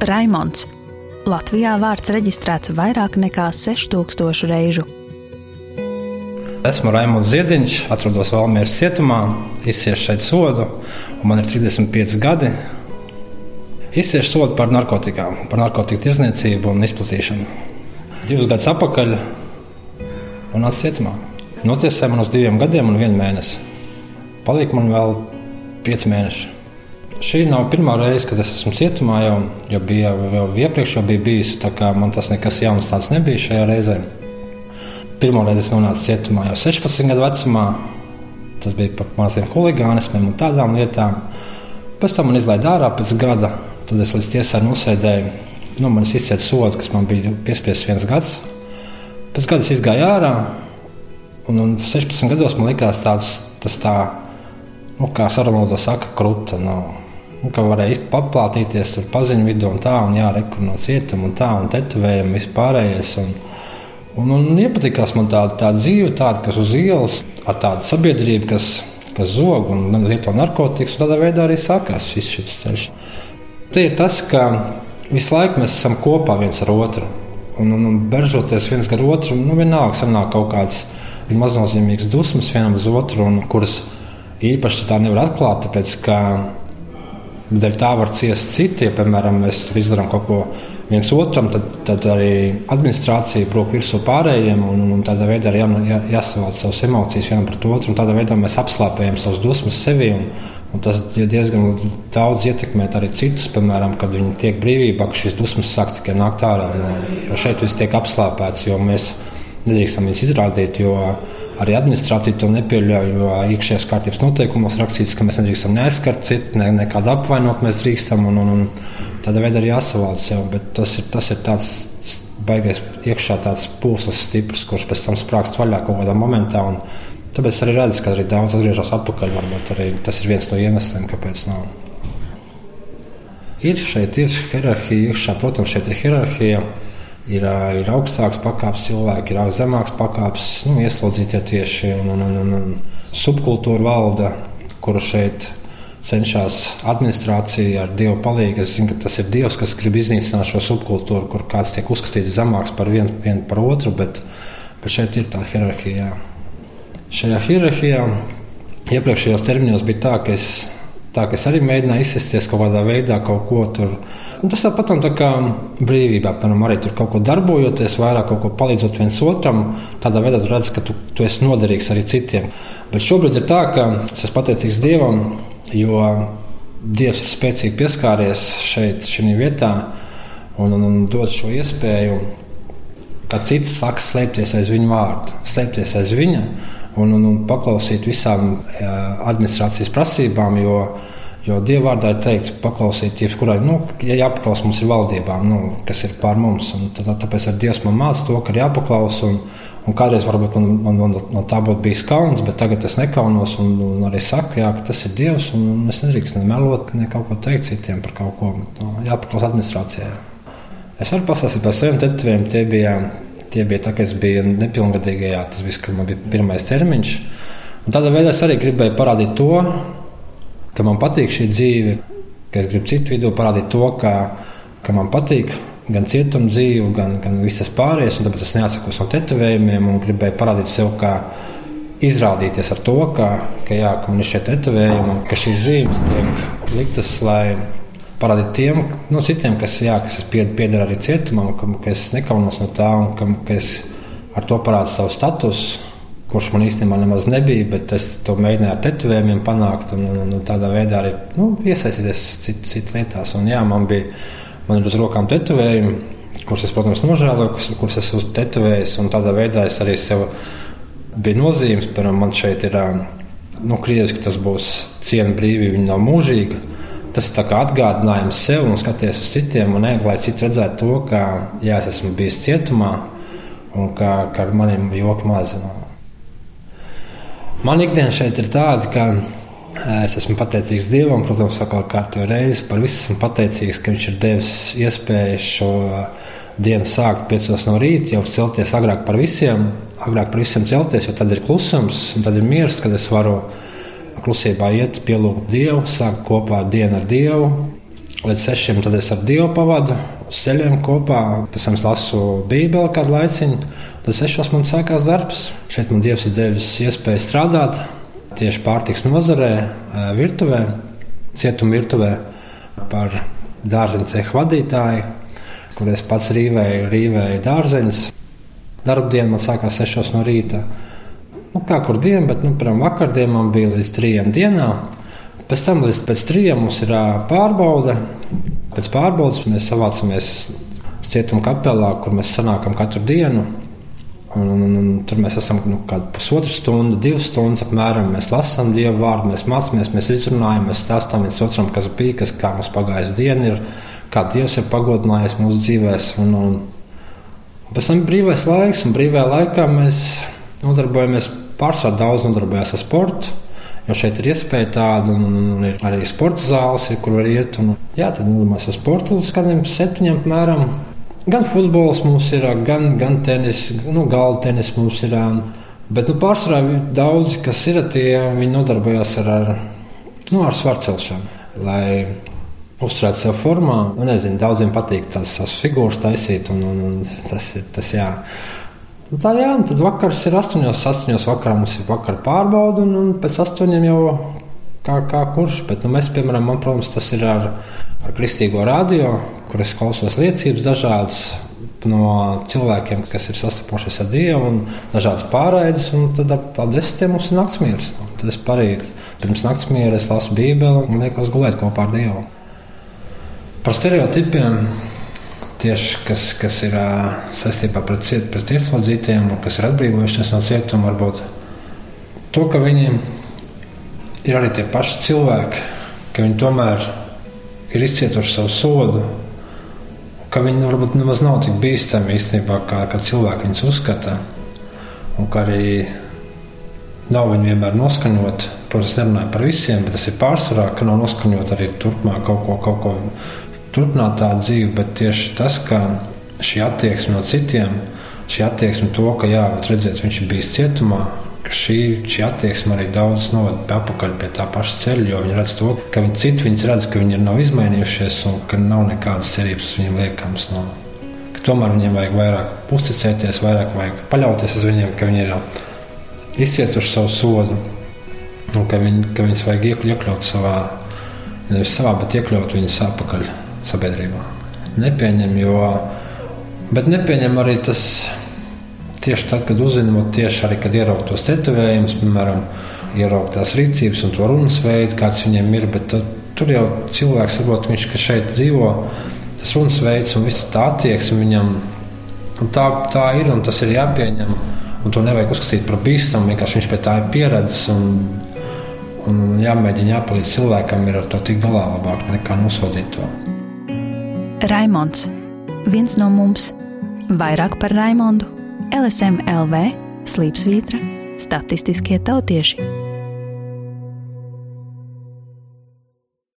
Raimons. Latvijā vārds reģistrēts vairāk nekā 6000 reižu. Esmu Raimons Ziediņš, atrodos Valmieras cietumā, izciešu šeit sodu, un man ir 35 gadi. Izciešu sodu par narkotikām, par narkotiku tirzniecību un izplatīšanu. Divus gadus atpakaļ un nācu cietumā. Notiesāja man uz diviem gadiem un vienu mēnesi. Palika man vēl pieci mēneši. Šī nav pirmā reize, kad es esmu cietumā, jau, jau bija jau iepriekš, jau bija bijis. Man tas nekas jauns tāds nebija šajā reizē. Pirmā reize es nonācu cietumā jau 16 gadu vecumā. Tas bija par maziem huligānismiem un tādām lietām. Pēc tam man izlaida ārā pēc gada. Tad es līdz tiesai nosēdēju. Nu, man izcēla sodu, kas man bija piespiests viens gads. Pēc gada es izgāju ārā. Un, un 16 gados man likās tāds, tas tā, nu, kā sarunāta saka, krūta. Nu, Un, ka varēja paplātīties tur paziņu vidū un tā, un jārekur no cietuma un tā, un tetovējumi vispārējais. Un, un, un iepatikās man tāda, tāda dzīve, tāda, kas uz ielas, ar tādu sabiedrību, kas, kas zog un lieto narkotikas, un tādā veidā arī sākās viss šis ceļš. Te ir tas, ka visu laiku mēs esam kopā viens ar otru. Un, un, un beržoties viens ar otru, nu, vienalga sanāk kaut kādas maznozīmīgas dusmas vienam uz otru, un, kuras īpaši tā nevar atklāt, tāpēc ka Dēļ tā var ciest citi. Ja, piemēram, mēs izdarām kaut ko viens otram, tad, tad arī administrācija brūk virsū pārējiem. Un, un tādā veidā arī jā, jā, jāsavalc savas emocijas vienam pret otru. Tādā veidā mēs apslāpējam savas dusmas sevi. Un, un tas diezgan daudz ietekmē arī citus. Piemēram, kad viņi tiek brīvībā, ka šīs dusmas sāk tikai nākt ārā. Jo šeit viss tiek apslāpēts, jo mēs nedrīkstam viņus izrādīt. Jo, Arī administrācija to nepieļauj, jo iekšējās kārtības noteikumos rakstīts, ka mēs nedrīkstam neaizskart citu, ne, nekādu apvainot mēs drīkstam. Un, un, un tādā veidā arī jāsavalda sev. Bet tas ir, tas ir tāds baigais iekšā tāds pūslis stiprs, kurš pēc tam sprāgst vaļā kaut kādā momentā. Un, tāpēc arī redz, ka arī daudz atgriežas atpakaļ. Varbūt arī tas ir viens no iemesliem, kāpēc nav. Ir šeit ir hierarhija, iekšā, protams, šeit ir hierarhija. Ir, ir augstāks pakāpes cilvēki, ir zemāks pakāpes nu, ieslodzītie tieši un, un, un, un subkultūra valda, kuru šeit cenšas administrācija ar dievu palīdzību. Es zinu, ka tas ir dievs, kas grib iznīcināt šo subkultūru, kur kāds tiek uzskatīts zemāks par vienu, vienu par otru, bet, bet šeit ir tāda hierarhija. Šajā hierarhijā iepriekšējos terminos bija tā, ka es Tā ka es arī mēģināju izsisties kaut kādā veidā, kaut ko tur. Un tas tāpat tā kā brīvībā, piemēram, arī tur kaut ko darbojoties, vairāk kaut ko palīdzot viens otram. Tādā veidā tu redz, ka tu, tu esi noderīgs arī citiem. Bet šobrīd ir tā, ka es esmu pateicīgs Dievam, jo Dievs ir spēcīgi pieskāries šeit, šajā vietā, un, un, un dod šo iespēju, ka cits sāks slēpties aiz viņa vārda, slēpties aiz viņa un, un, un paklausīt visām administrācijas prasībām. Jo, jo Dieva vārdā ir teikts, paklausīt, jebkurai, nu, ja jāpaklaus mums ir valdībām, nu, kas ir pār mums. Tad, tāpēc ar Dievs man māca to, ka ir jāpaklaus. Un, un kādreiz varbūt man, man, man no tā būtu bijis kauns, bet tagad es nekaunos un, un arī saku, jā, ka tas ir Dievs. Un es nedrīkst ne melot, ne kaut ko teikt citiem par kaut ko. Bet, nu, jāpaklaus administrācijai. Es varu pastāstīt par saviem tetoviem. Tie bija tā, ka es biju nepilngadīgajā, tas bija, kad man bija pirmais termiņš. Un tādā veidā es arī gribēju parādīt to, ka man patīk šī dzīve, ka es gribu citu vidū parādīt to, ka, ka man patīk gan cietuma dzīve, gan, gan visas pārējās. Tāpēc es neatsakos no tetovējumiem un gribēju parādīt sev, kā izrādīties ar to, ka, ka, jā, ka man ir šie tetovējumi, ka šīs zīmes tiek liktas, lai parādīt tiem nu, citiem, kas, jā, kas pieder arī cietumam, ka, ka es nekaunos no tā un ka, ka es ar to parādu savu statusu. Kurš man īstenībā nemaz nebija, bet es to mēģināju ar tetovējumiem panākt un, un, un tādā veidā arī nu, iesaistīties citās cit lietās. Un, jā, man bija man uz rokām tetovējumi, kurus es, protams, nožēloju, kurus, kurus es esmu tetovējis. Tādā veidā es arī sev biju nozīmes. Piemēram, man šeit ir nu, krieviski, tas būs ciena brīvība, viņa nav mūžīga. Tas ir atgādinājums sev un skaties uz citiem, un ne, lai citi redzētu to, ka jā, es esmu bijis cietumā un ka, ka ar maniem joki maz. Man ikdiena šeit ir tāda, ka es esmu pateicīgs Dievam, protams, kā kārtīgi reizi par visu esmu pateicīgs, ka Viņš ir devis iespēju šo dienu sākt piecos no rīta, jau celties agrāk par visiem, agrāk par visiem celties, jo tad ir klusums un tad ir miers, kad es varu klusībā iet, pielūgt Dievu, sākt kopā dienu ar Dievu. līdz sešiem, tad es ar Dievu pavadu uz ceļiem kopā. Pēc tam lasu Bībeli kādu laiciņu. Tad sešos man sākās darbs. Šeit man Dievs ir devis iespēju strādāt tieši pārtiks nozarē, virtuvē, cietuma virtuvē par dārzeņu cehu vadītāju, kur es pats rīvēju, rīvēju dārzeņus. Darba diena man sākās sešos no rīta. Nu, kā kur diena, bet nu, piemēram, vakardien man bija līdz trijiem dienām. Pēc tam līdz pēc trijiem mums ir pārbaude. Pēc pārbaudes mēs savācamies cietuma kapelā, kur mēs sanākam katru dienu. Un, un, un, tur mēs esam nu, pusotru stundu, divas stundas apmēram. Mēs lasām dievu vārdu, mēs mācāmies, mēs izrunājam, mēs stāstām viens otram, kas bija, kas, kā mums pagājis diena, ir, kā Dievs ir pagodinājis mūsu dzīvēm. Un, un, un pēc tam ir brīvais laiks, un brīvajā laikā mēs nodarbojamies pārsvarā daudz nodarbojamies ar sportu. Jo šeit ir iespēja tāda, un, ir arī sporta zāles, kur var iet. Un, jā, tad nodomās ar sporta līdz kādiem septiņiem apmēram. Gan futbols mums ir, gan, gan tenis, nu, galda tenis mums ir. Bet nu, pārsvarā daudzi, kas ir tie, viņi nodarbojas ar, ar, nu, ar svarcelšanu. Lai uzturētu sevi formā, nu, nezinu, daudziem patīk tās, tās figūras taisīt, un, un, un tas ir tas jā. Nu, tā jā, tad vakars ir 8. 8. vakarā mums ir vakar pārbauda, un, un pēc 8. jau kā, kā kurš. Bet, nu, mēs, piemēram, man, protams, tas ir ar, ar kristīgo radio, kur es klausos liecības dažādas no cilvēkiem, kas ir sastapušies ar Dievu, un dažādas pārraides. Un tad ap, ap desmitiem mums ir naktsmieris. Tad es parīju pirms naktsmiera, es lasu Bībeli un liekos gulēt kopā ar Dievu. Par stereotipiem tieši kas, kas ir saistībā pret, ciet, pret ieslodzītiem, kas ir atbrīvojušies no cietuma, varbūt to, ka viņi ir arī tie paši cilvēki, ka viņi tomēr ir izcietuši savu sodu, ka viņi varbūt nemaz nav tik bīstami īstenībā, kā, kā cilvēki viņus uzskata, un ka arī nav viņi vienmēr noskaņoti. Protams, nerunāju par visiem, bet tas ir pārsvarā, ka nav noskaņot arī turpmāk kaut ko, kaut ko turpināt tādu dzīvi, bet tieši tas, ka šī attieksme no citiem, šī attieksme to, ka jā, redziet, viņš ir bijis cietumā, ka šī, šī attieksme arī daudz novada pie apakaļ pie tā paša ceļa, jo viņi redz to, ka viņi citi viņus redz, ka viņi nav izmainījušies un ka nav nekādas cerības uz viņiem liekams. No, tomēr viņiem vajag vairāk uzticēties, vairāk vajag paļauties uz viņiem, ka viņi ir izcietuši savu sodu un ka, viņi, ka viņus vajag iekļaut savā, nevis savā, bet iekļaut viņus atpakaļ sabiedrībā. Nepieņem, jo, bet nepieņem arī tas tieši tad, kad uzzinām, tieši arī kad ieraug tos tetovējumus, piemēram, ieraug tās rīcības un to runas veidu, kāds viņiem ir. Bet tad, tur jau cilvēks saprot, viņš šeit dzīvo, tas runas veids un viss tā attieksme viņam. Tā, tā ir un tas ir jāpieņem. Un to nevajag uzskatīt par bīstamu. Vienkārši viņš pie tā ir pieredzējis. Un, un jāmēģina jāpalīdz cilvēkam ar to tik galā labāk nekā nosodīt to. Raimons, viens no mums, vairāk par Raimondu, LSM LV, Slīpsvītra, statistiskie tautieši.